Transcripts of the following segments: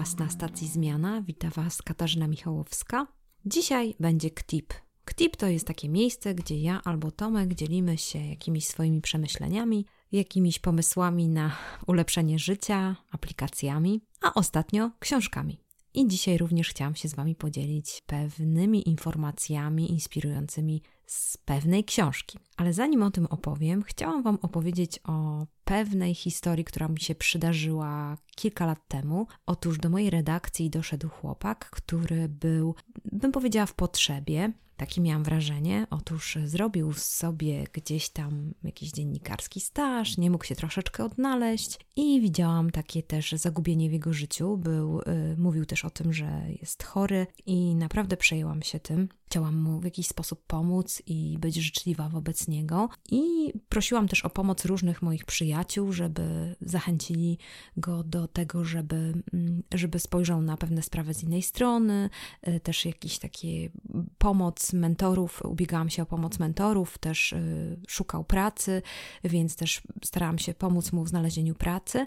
Was na stacji Zmiana. Witam Was Katarzyna Michałowska. Dzisiaj będzie KTIP. KTIP to jest takie miejsce, gdzie ja albo Tomek dzielimy się jakimiś swoimi przemyśleniami, jakimiś pomysłami na ulepszenie życia, aplikacjami, a ostatnio książkami. I dzisiaj również chciałam się z Wami podzielić pewnymi informacjami inspirującymi z pewnej książki. Ale zanim o tym opowiem, chciałam Wam opowiedzieć o pewnej historii, która mi się przydarzyła kilka lat temu. Otóż do mojej redakcji doszedł chłopak, który był, bym powiedziała, w potrzebie. Takie miałam wrażenie. Otóż zrobił sobie gdzieś tam jakiś dziennikarski staż, nie mógł się troszeczkę odnaleźć i widziałam takie też zagubienie w jego życiu. Był, yy, mówił też o tym, że jest chory i naprawdę przejęłam się tym. Chciałam mu w jakiś sposób pomóc i być życzliwa wobec niego. I prosiłam też o pomoc różnych moich przyjaciół, żeby zachęcili go do tego, żeby, mm, żeby spojrzał na pewne sprawy z innej strony, y, też jakiś taki pomoc mentorów, ubiegałam się o pomoc mentorów, też y, szukał pracy, więc też starałam się pomóc mu w znalezieniu pracy.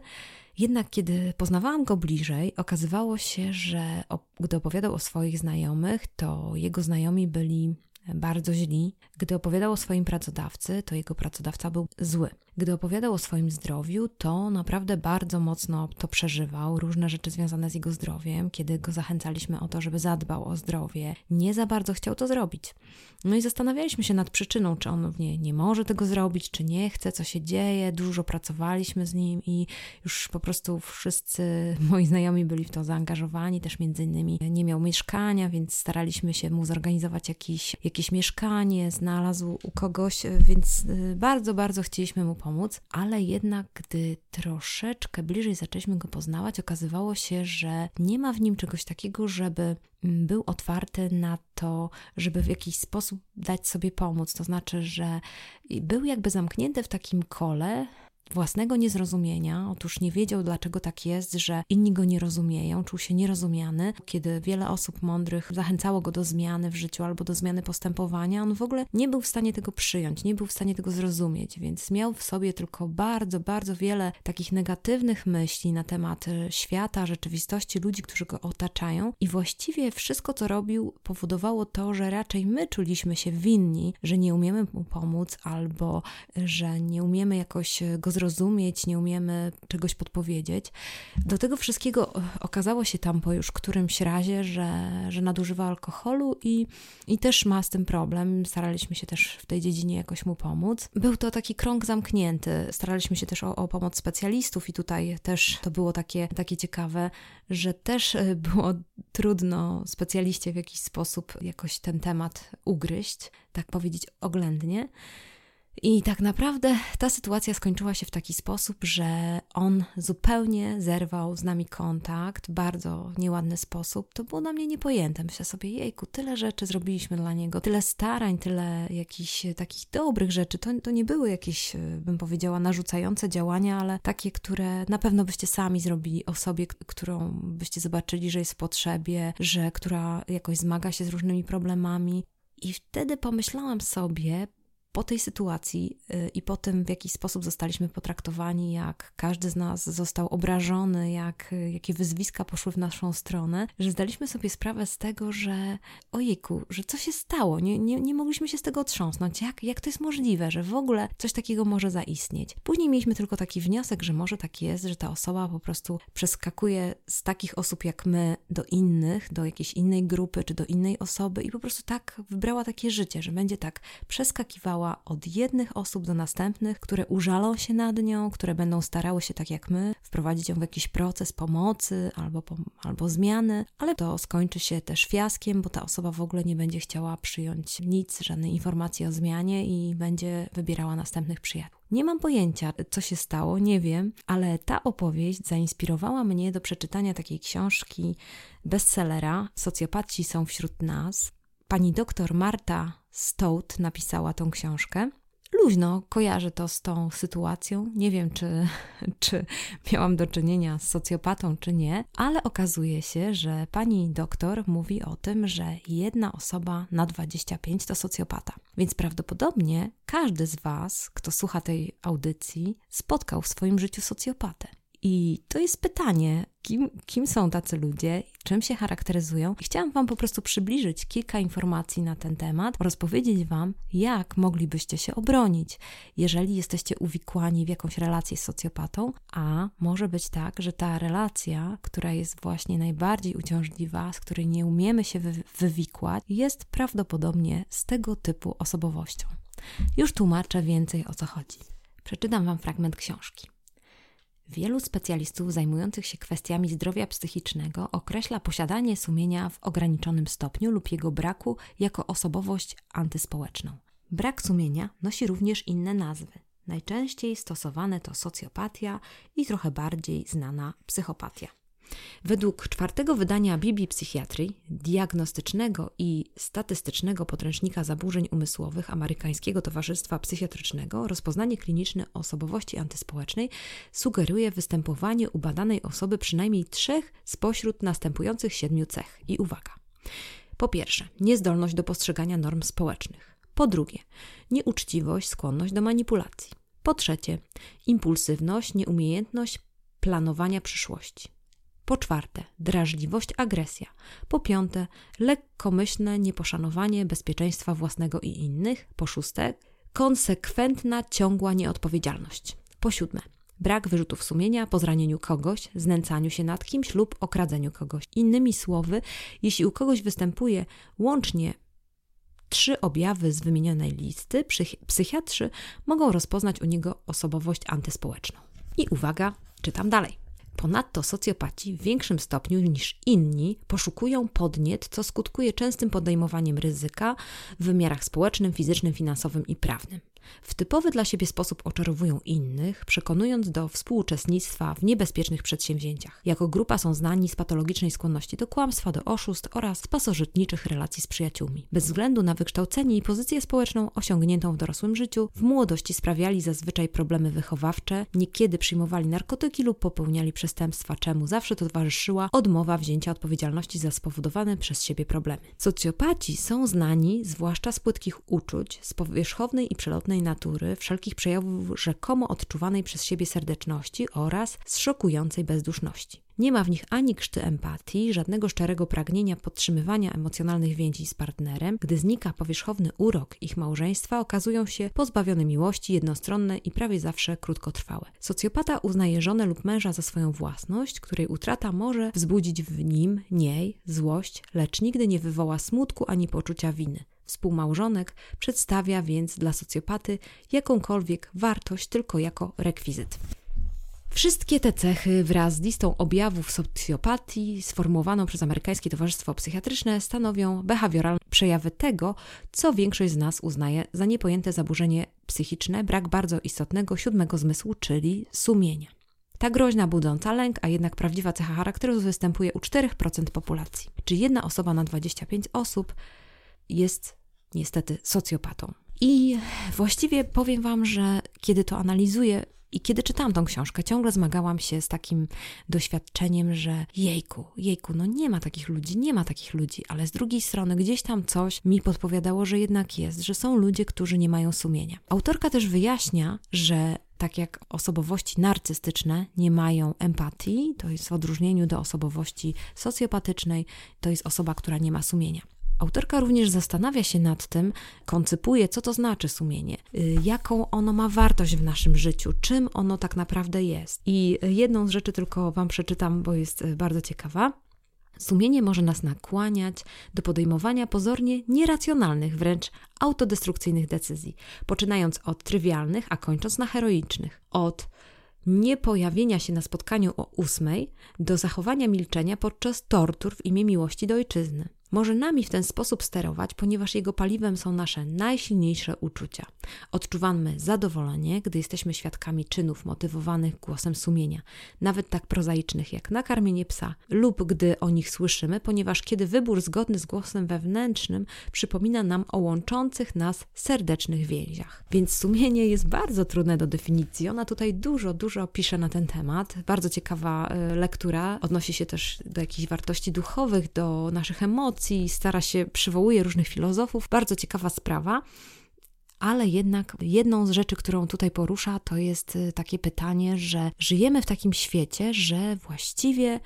Jednak kiedy poznawałam go bliżej, okazywało się, że gdy opowiadał o swoich znajomych, to jego znajomi byli bardzo źli. Gdy opowiadał o swoim pracodawcy, to jego pracodawca był zły. Gdy opowiadał o swoim zdrowiu, to naprawdę bardzo mocno to przeżywał, różne rzeczy związane z jego zdrowiem. Kiedy go zachęcaliśmy o to, żeby zadbał o zdrowie, nie za bardzo chciał to zrobić. No i zastanawialiśmy się nad przyczyną, czy on nie, nie może tego zrobić, czy nie chce, co się dzieje. Dużo pracowaliśmy z nim i już po prostu wszyscy moi znajomi byli w to zaangażowani, też między innymi nie miał mieszkania, więc staraliśmy się mu zorganizować jakiś, jakieś mieszkanie, znalazł u kogoś, więc y, bardzo, bardzo chcieliśmy mu pomóc, ale jednak gdy troszeczkę bliżej zaczęliśmy go poznawać, okazywało się, że nie ma w nim czegoś takiego, żeby mm, był otwarty na to, żeby w jakiś sposób dać sobie pomóc. To znaczy, że był jakby zamknięty w takim kole własnego niezrozumienia. Otóż nie wiedział, dlaczego tak jest, że inni go nie rozumieją, czuł się nierozumiany. Kiedy wiele osób mądrych zachęcało go do zmiany w życiu albo do zmiany postępowania, on w ogóle nie był w stanie tego przyjąć, nie był w stanie tego zrozumieć, więc miał w sobie tylko bardzo, bardzo wiele takich negatywnych myśli na temat e, świata, rzeczywistości, ludzi, którzy go otaczają, i właściwie wszystko, co robił, powodowało to, że raczej my czuliśmy się winni, że nie umiemy mu pomóc albo e, że nie umiemy jakoś e, go zrozumieć, nie umiemy czegoś podpowiedzieć. Do tego wszystkiego okazało się tam po już którymś razie, że, że nadużywa alkoholu i, i też ma z tym problem. Staraliśmy się też w tej dziedzinie jakoś mu pomóc. Był to taki krąg zamknięty. Staraliśmy się też o, o pomoc specjalistów i tutaj też to było takie, takie ciekawe, że też e, było trudno specjaliście w jakiś sposób jakoś ten temat ugryźć, tak powiedzieć oględnie. I tak naprawdę ta sytuacja skończyła się w taki sposób, że on zupełnie zerwał z nami kontakt bardzo nieładny sposób. To było dla mnie niepojęte. Myślę sobie, jejku, tyle rzeczy zrobiliśmy dla niego, tyle starań, tyle jakichś takich dobrych rzeczy. To, to nie były jakieś, bym powiedziała, narzucające działania, ale takie, które na pewno byście sami zrobili osobie, którą byście zobaczyli, że jest w potrzebie, że która jakoś zmaga się z różnymi problemami. I wtedy pomyślałam sobie, po tej sytuacji y, i po tym, w jaki sposób zostaliśmy potraktowani, jak każdy z nas został obrażony, jak, y, jakie wyzwiska poszły w naszą stronę, że zdaliśmy sobie sprawę z tego, że ojejku, że co się stało? Nie, nie, nie mogliśmy się z tego otrząsnąć. Jak, jak to jest możliwe, że w ogóle coś takiego może zaistnieć? Później mieliśmy tylko taki wniosek, że może tak jest, że ta osoba po prostu przeskakuje z takich osób jak my do innych, do jakiejś innej grupy czy do innej osoby i po prostu tak wybrała takie życie, że będzie tak przeskakiwała od jednych osób do następnych, które użalą się nad nią, które będą starały się tak jak my wprowadzić ją w jakiś proces pomocy albo, albo zmiany, ale to skończy się też fiaskiem, bo ta osoba w ogóle nie będzie chciała przyjąć nic, żadnej informacji o zmianie i będzie wybierała następnych przyjaciół. Nie mam pojęcia, co się stało, nie wiem, ale ta opowieść zainspirowała mnie do przeczytania takiej książki bestsellera Socjopaci są wśród nas. Pani doktor Marta Stout napisała tą książkę. Luźno kojarzę to z tą sytuacją. Nie wiem, czy, czy miałam do czynienia z socjopatą, czy nie, ale okazuje się, że pani doktor mówi o tym, że jedna osoba na 25 to socjopata. Więc prawdopodobnie każdy z Was, kto słucha tej audycji, spotkał w swoim życiu socjopatę. I to jest pytanie, kim, kim są tacy ludzie, czym się charakteryzują. I chciałam Wam po prostu przybliżyć kilka informacji na ten temat oraz powiedzieć Wam, jak moglibyście się obronić, jeżeli jesteście uwikłani w jakąś relację z socjopatą, a może być tak, że ta relacja, która jest właśnie najbardziej uciążliwa, z której nie umiemy się wy wywikłać, jest prawdopodobnie z tego typu osobowością. Już tłumaczę więcej o co chodzi. Przeczytam Wam fragment książki. Wielu specjalistów zajmujących się kwestiami zdrowia psychicznego określa posiadanie sumienia w ograniczonym stopniu lub jego braku jako osobowość antyspołeczną. Brak sumienia nosi również inne nazwy. Najczęściej stosowane to socjopatia i trochę bardziej znana psychopatia. Według czwartego wydania Biblii Psychiatrii, diagnostycznego i statystycznego podręcznika zaburzeń umysłowych Amerykańskiego Towarzystwa Psychiatrycznego, rozpoznanie kliniczne osobowości antyspołecznej sugeruje występowanie u badanej osoby przynajmniej trzech spośród następujących siedmiu cech. I uwaga. Po pierwsze, niezdolność do postrzegania norm społecznych. Po drugie, nieuczciwość, skłonność do manipulacji. Po trzecie, impulsywność, nieumiejętność planowania przyszłości. Po czwarte, drażliwość, agresja. Po piąte, lekkomyślne nieposzanowanie bezpieczeństwa własnego i innych. Po szóste, konsekwentna, ciągła nieodpowiedzialność. Po siódme, brak wyrzutów sumienia po zranieniu kogoś, znęcaniu się nad kimś lub okradzeniu kogoś. Innymi słowy, jeśli u kogoś występuje łącznie trzy objawy z wymienionej listy, psychiatrzy mogą rozpoznać u niego osobowość antyspołeczną. I uwaga, czytam dalej. Ponadto socjopaci w większym stopniu niż inni poszukują podniet, co skutkuje częstym podejmowaniem ryzyka w wymiarach społecznym, fizycznym, finansowym i prawnym. W typowy dla siebie sposób oczarowują innych, przekonując do współuczestnictwa w niebezpiecznych przedsięwzięciach. Jako grupa są znani z patologicznej skłonności do kłamstwa, do oszustw oraz z pasożytniczych relacji z przyjaciółmi. Bez względu na wykształcenie i pozycję społeczną osiągniętą w dorosłym życiu, w młodości sprawiali zazwyczaj problemy wychowawcze, niekiedy przyjmowali narkotyki lub popełniali przestępstwa, czemu zawsze towarzyszyła odmowa wzięcia odpowiedzialności za spowodowane przez siebie problemy. Socjopaci są znani zwłaszcza z płytkich uczuć, z powierzchownej i przelotnej natury, wszelkich przejawów rzekomo odczuwanej przez siebie serdeczności oraz z szokującej bezduszności. Nie ma w nich ani krzty empatii, żadnego szczerego pragnienia podtrzymywania emocjonalnych więzi z partnerem. Gdy znika powierzchowny urok ich małżeństwa, okazują się pozbawione miłości, jednostronne i prawie zawsze krótkotrwałe. Socjopata uznaje żonę lub męża za swoją własność, której utrata może wzbudzić w nim, niej, złość, lecz nigdy nie wywoła smutku ani poczucia winy. Współmałżonek przedstawia więc dla socjopaty jakąkolwiek wartość tylko jako rekwizyt. Wszystkie te cechy wraz z listą objawów socjopatii sformułowaną przez Amerykańskie Towarzystwo Psychiatryczne stanowią behawioralne przejawy tego, co większość z nas uznaje za niepojęte zaburzenie psychiczne, brak bardzo istotnego siódmego zmysłu, czyli sumienia. Ta groźna, budząca lęk, a jednak prawdziwa cecha charakteru występuje u 4% populacji. Czy jedna osoba na 25 osób jest niestety socjopatą. I właściwie powiem Wam, że kiedy to analizuję i kiedy czytałam tą książkę, ciągle zmagałam się z takim doświadczeniem, że jejku, jejku, no nie ma takich ludzi, nie ma takich ludzi, ale z drugiej strony gdzieś tam coś mi podpowiadało, że jednak jest, że są ludzie, którzy nie mają sumienia. Autorka też wyjaśnia, że tak jak osobowości narcystyczne nie mają empatii, to jest w odróżnieniu do osobowości socjopatycznej, to jest osoba, która nie ma sumienia. Autorka również zastanawia się nad tym, koncypuje, co to znaczy sumienie, y, jaką ono ma wartość w naszym życiu, czym ono tak naprawdę jest. I jedną z rzeczy tylko Wam przeczytam, bo jest y, bardzo ciekawa. Sumienie może nas nakłaniać do podejmowania pozornie nieracjonalnych, wręcz autodestrukcyjnych decyzji, poczynając od trywialnych, a kończąc na heroicznych. Od niepojawienia się na spotkaniu o ósmej do zachowania milczenia podczas tortur w imię miłości do ojczyzny może nami w ten sposób sterować, ponieważ jego paliwem są nasze najsilniejsze uczucia. Odczuwamy zadowolenie, gdy jesteśmy świadkami czynów motywowanych głosem sumienia, nawet tak prozaicznych jak nakarmienie psa, lub gdy o nich słyszymy, ponieważ kiedy wybór zgodny z głosem wewnętrznym przypomina nam o łączących nas serdecznych więziach. Więc sumienie jest bardzo trudne do definicji. Ona tutaj dużo, dużo pisze na ten temat. Bardzo ciekawa e, lektura. Odnosi się też do jakichś wartości duchowych, do naszych emocji, stara się, przywołuje różnych filozofów. Bardzo ciekawa sprawa. ale jednak jedną z rzeczy, którą tutaj porusza, to jest y, takie pytanie, że żyjemy w takim świecie, że właściwie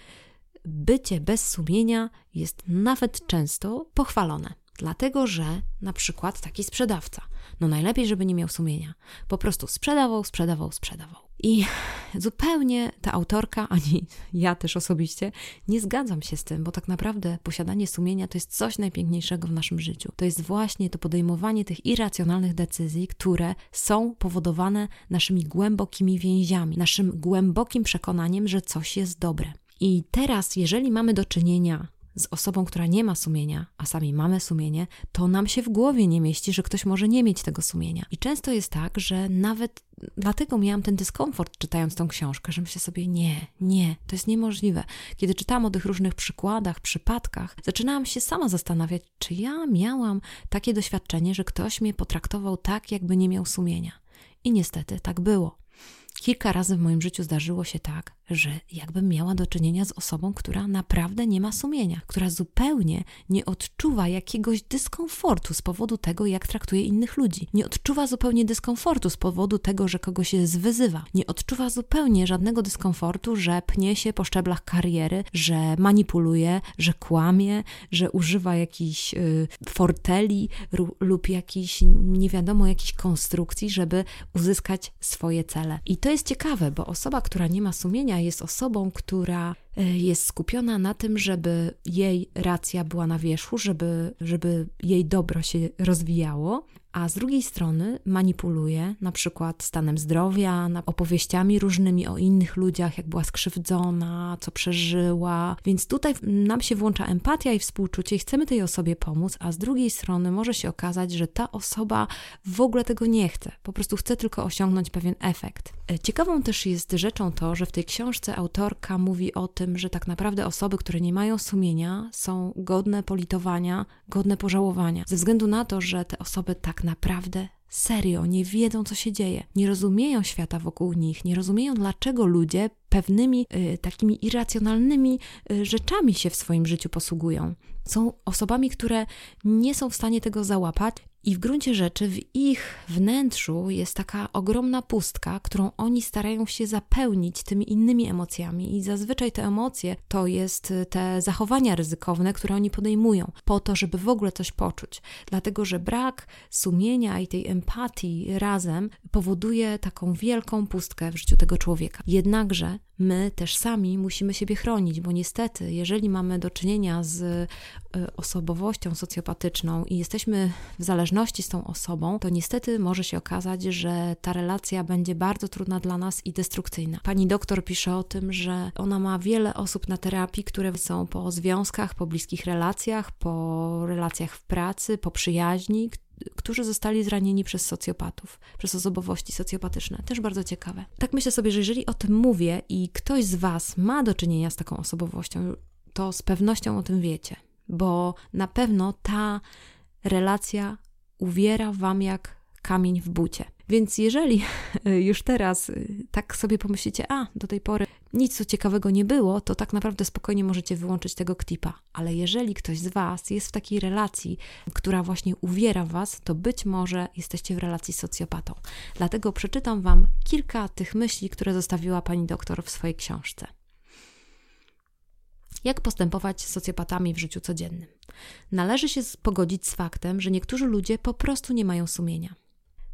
bycie bez sumienia jest nawet często pochwalone. Dlatego, że na przykład taki sprzedawca, no najlepiej, żeby nie miał sumienia, po prostu sprzedawał, sprzedawał, sprzedawał. I zupełnie ta autorka, ani ja też osobiście, nie zgadzam się z tym, bo tak naprawdę posiadanie sumienia to jest coś najpiękniejszego w naszym życiu. To jest właśnie to podejmowanie tych irracjonalnych decyzji, które są powodowane naszymi głębokimi więziami, naszym głębokim przekonaniem, że coś jest dobre. I teraz, jeżeli mamy do czynienia z osobą, która nie ma sumienia, a sami mamy sumienie, to nam się w głowie nie mieści, że ktoś może nie mieć tego sumienia. I często jest tak, że nawet dlatego miałam ten dyskomfort czytając tą książkę, że myślę sobie, nie, nie, to jest niemożliwe. Kiedy czytałam o tych różnych przykładach, przypadkach, zaczynałam się sama zastanawiać, czy ja miałam takie doświadczenie, że ktoś mnie potraktował tak, jakby nie miał sumienia. I niestety tak było. Kilka razy w moim życiu zdarzyło się tak, że jakbym miała do czynienia z osobą, która naprawdę nie ma sumienia, która zupełnie nie odczuwa jakiegoś dyskomfortu z powodu tego, jak traktuje innych ludzi. Nie odczuwa zupełnie dyskomfortu z powodu tego, że kogoś się zwyzywa. Nie odczuwa zupełnie żadnego dyskomfortu, że pnie się po szczeblach kariery, że manipuluje, że kłamie, że używa jakichś y, forteli lub jakichś nie wiadomo jakichś konstrukcji, żeby uzyskać swoje cele. I to jest ciekawe, bo osoba, która nie ma sumienia, jest osobą, która jest skupiona na tym, żeby jej racja była na wierzchu, żeby, żeby jej dobro się rozwijało, a z drugiej strony manipuluje na przykład stanem zdrowia, opowieściami różnymi o innych ludziach, jak była skrzywdzona, co przeżyła. Więc tutaj nam się włącza empatia i współczucie i chcemy tej osobie pomóc, a z drugiej strony może się okazać, że ta osoba w ogóle tego nie chce, po prostu chce tylko osiągnąć pewien efekt. E, ciekawą też jest rzeczą to, że w tej książce autorka mówi o tym, że tak naprawdę osoby, które nie mają sumienia, są godne politowania, godne pożałowania, ze względu na to, że te osoby tak naprawdę serio nie wiedzą, co się dzieje, nie rozumieją świata wokół nich, nie rozumieją, dlaczego ludzie pewnymi y, takimi irracjonalnymi y, rzeczami się w swoim życiu posługują. Są osobami, które nie są w stanie tego załapać i w gruncie rzeczy w ich wnętrzu jest taka ogromna pustka, którą oni starają się zapełnić tymi innymi emocjami. I zazwyczaj te emocje to jest y, te zachowania ryzykowne, które oni podejmują po to, żeby w ogóle coś poczuć. Dlatego, że brak sumienia i tej empatii razem powoduje taką wielką pustkę w życiu tego człowieka. Jednakże my też sami musimy siebie chronić, bo niestety, jeżeli mamy do czynienia z y, osobowością socjopatyczną i jesteśmy w zależności z tą osobą, to niestety może się okazać, że ta relacja będzie bardzo trudna dla nas i destrukcyjna. Pani doktor pisze o tym, że ona ma wiele osób na terapii, które są po związkach, po bliskich relacjach, po relacjach w pracy, po przyjaźni, którzy zostali zranieni przez socjopatów, przez osobowości socjopatyczne. Też bardzo ciekawe. Tak myślę sobie, że jeżeli o tym mówię i ktoś z Was ma do czynienia z taką osobowością, to z pewnością o tym wiecie, bo na pewno ta relacja uwiera Wam jak kamień w bucie. Więc jeżeli już teraz tak sobie pomyślicie, a do tej pory nic tu ciekawego nie było, to tak naprawdę spokojnie możecie wyłączyć tego ktipa. Ale jeżeli ktoś z Was jest w takiej relacji, która właśnie uwiera Was, to być może jesteście w relacji z socjopatą. Dlatego przeczytam Wam kilka tych myśli, które zostawiła pani doktor w swojej książce. Jak postępować z socjopatami w życiu codziennym? Należy się pogodzić z faktem, że niektórzy ludzie po prostu nie mają sumienia.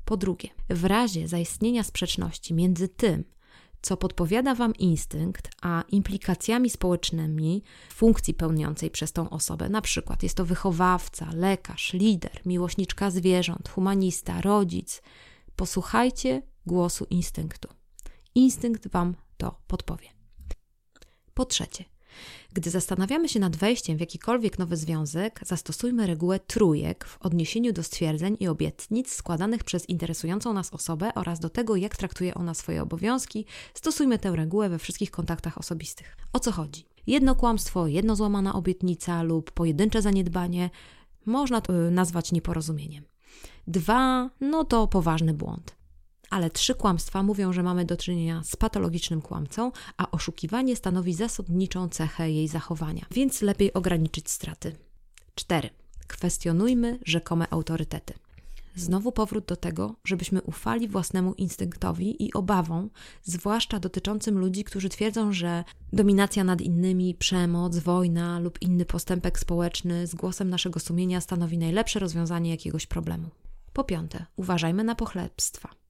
Po drugie, w razie zaistnienia sprzeczności między tym, co podpowiada Wam instynkt, a implikacjami społecznymi funkcji pełniącej przez tą osobę. Na przykład jest to wychowawca, lekarz, lider, miłośniczka zwierząt, humanista, rodzic. Posłuchajcie głosu instynktu. Instynkt Wam to podpowie. Po trzecie, gdy zastanawiamy się nad wejściem w jakikolwiek nowy związek, zastosujmy regułę trójek w odniesieniu do stwierdzeń i obietnic składanych przez interesującą nas osobę oraz do tego, jak traktuje ona swoje obowiązki. Stosujmy tę regułę we wszystkich kontaktach osobistych. O co chodzi? Jedno kłamstwo, jedno złamana obietnica lub pojedyncze zaniedbanie można to y, nazwać nieporozumieniem. Dwa, no to poważny błąd ale trzy kłamstwa mówią, że mamy do czynienia z patologicznym kłamcą, a oszukiwanie stanowi zasadniczą cechę jej zachowania, więc lepiej ograniczyć straty. 4. Kwestionujmy rzekome autorytety. Znowu powrót do tego, żebyśmy ufali własnemu instynktowi i obawom, zwłaszcza dotyczącym ludzi, którzy twierdzą, że dominacja nad innymi, przemoc, wojna lub inny postępek społeczny z głosem naszego sumienia stanowi najlepsze rozwiązanie jakiegoś problemu. Po piąte, uważajmy na pochlebstwa.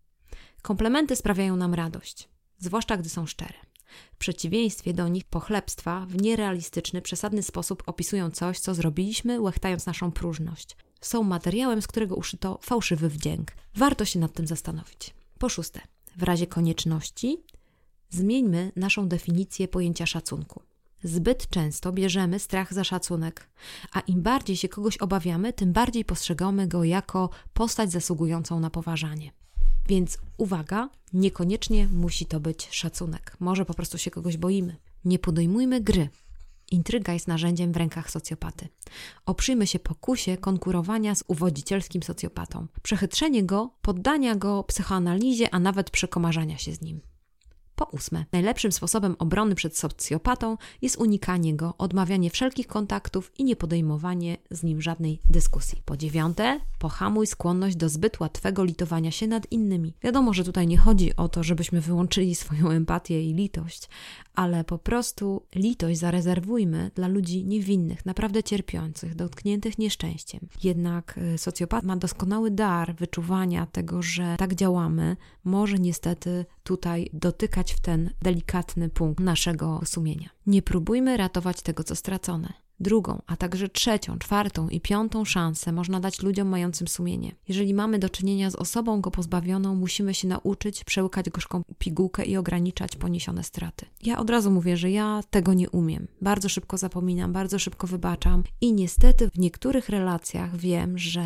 Komplementy sprawiają nam radość, zwłaszcza gdy są szczere. W przeciwieństwie do nich pochlebstwa w nierealistyczny, przesadny sposób opisują coś, co zrobiliśmy, łechtając naszą próżność. Są materiałem, z którego uszyto fałszywy wdzięk. Warto się nad tym zastanowić. Po szóste, w razie konieczności zmieńmy naszą definicję pojęcia szacunku. Zbyt często bierzemy strach za szacunek, a im bardziej się kogoś obawiamy, tym bardziej postrzegamy go jako postać zasługującą na poważanie. Więc uwaga, niekoniecznie musi to być szacunek. Może po prostu się kogoś boimy. Nie podejmujmy gry. Intryga jest narzędziem w rękach socjopaty. Oprzyjmy się pokusie konkurowania z uwodzicielskim socjopatą, przechytrzenie go, poddania go psychoanalizie, a nawet przekomarzania się z nim. Po ósme, najlepszym sposobem obrony przed socjopatą jest unikanie go, odmawianie wszelkich kontaktów i niepodejmowanie z nim żadnej dyskusji. Po dziewiąte, pohamuj skłonność do zbyt łatwego litowania się nad innymi. Wiadomo, że tutaj nie chodzi o to, żebyśmy wyłączyli swoją empatię i litość, ale po prostu litość zarezerwujmy dla ludzi niewinnych, naprawdę cierpiących, dotkniętych nieszczęściem. Jednak y, socjopat ma doskonały dar wyczuwania tego, że tak działamy, może niestety tutaj dotykać w ten delikatny punkt naszego sumienia. Nie próbujmy ratować tego, co stracone. Drugą, a także trzecią, czwartą i piątą szansę można dać ludziom mającym sumienie. Jeżeli mamy do czynienia z osobą go pozbawioną, musimy się nauczyć przełykać gorzką pigułkę i ograniczać poniesione straty. Ja od razu mówię, że ja tego nie umiem. Bardzo szybko zapominam, bardzo szybko wybaczam i niestety w niektórych relacjach wiem, że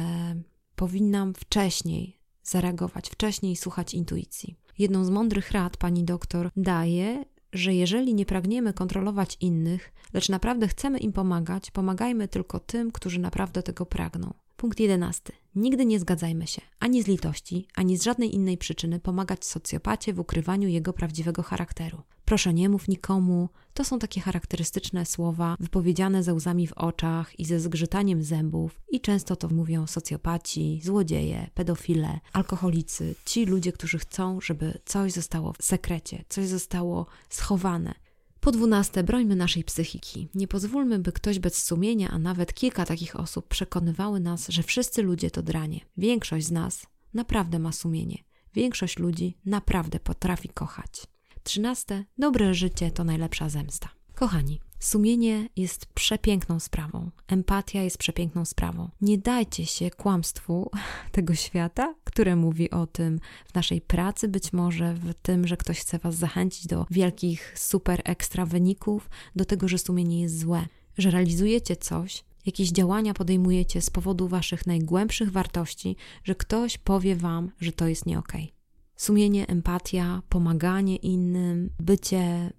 powinnam wcześniej zareagować, wcześniej słuchać intuicji. Jedną z mądrych rad pani doktor daje, że jeżeli nie pragniemy kontrolować innych, lecz naprawdę chcemy im pomagać, pomagajmy tylko tym, którzy naprawdę tego pragną. Punkt jedenasty. Nigdy nie zgadzajmy się, ani z litości, ani z żadnej innej przyczyny pomagać socjopacie w ukrywaniu jego prawdziwego charakteru. Proszę nie mów nikomu, to są takie charakterystyczne słowa wypowiedziane ze łzami w oczach i ze zgrzytaniem zębów i często to mówią socjopaci, złodzieje, pedofile, alkoholicy, ci ludzie, którzy chcą, żeby coś zostało w sekrecie, coś zostało schowane, po dwunaste, brońmy naszej psychiki. Nie pozwólmy, by ktoś bez sumienia, a nawet kilka takich osób przekonywały nas, że wszyscy ludzie to dranie. Większość z nas naprawdę ma sumienie. Większość ludzi naprawdę potrafi kochać. Trzynaste, dobre życie to najlepsza zemsta. Kochani, Sumienie jest przepiękną sprawą, empatia jest przepiękną sprawą. Nie dajcie się kłamstwu tego świata, które mówi o tym w naszej pracy, być może w tym, że ktoś chce Was zachęcić do wielkich, super ekstra wyników, do tego, że sumienie jest złe, że realizujecie coś, jakieś działania podejmujecie z powodu Waszych najgłębszych wartości, że ktoś powie Wam, że to jest nie okej. Okay. Sumienie, empatia, pomaganie innym, bycie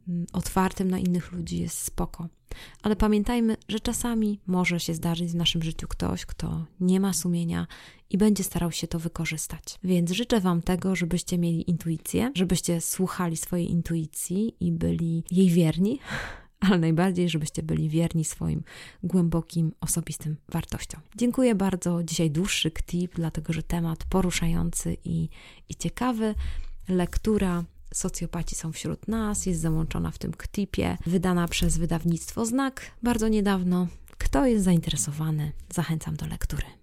mm, otwartym na innych ludzi jest spoko. Ale pamiętajmy, że czasami może się zdarzyć w naszym życiu ktoś, kto nie ma sumienia i będzie starał się to wykorzystać. Więc życzę Wam tego, żebyście mieli intuicję, żebyście słuchali swojej intuicji i byli jej wierni, ale najbardziej, żebyście byli wierni swoim głębokim, osobistym wartościom. Dziękuję bardzo. Dzisiaj dłuższy tip, dlatego że temat poruszający i, i ciekawy. Lektura Socjopaci są wśród nas jest załączona w tym ktipie, wydana przez wydawnictwo Znak bardzo niedawno. Kto jest zainteresowany, zachęcam do lektury.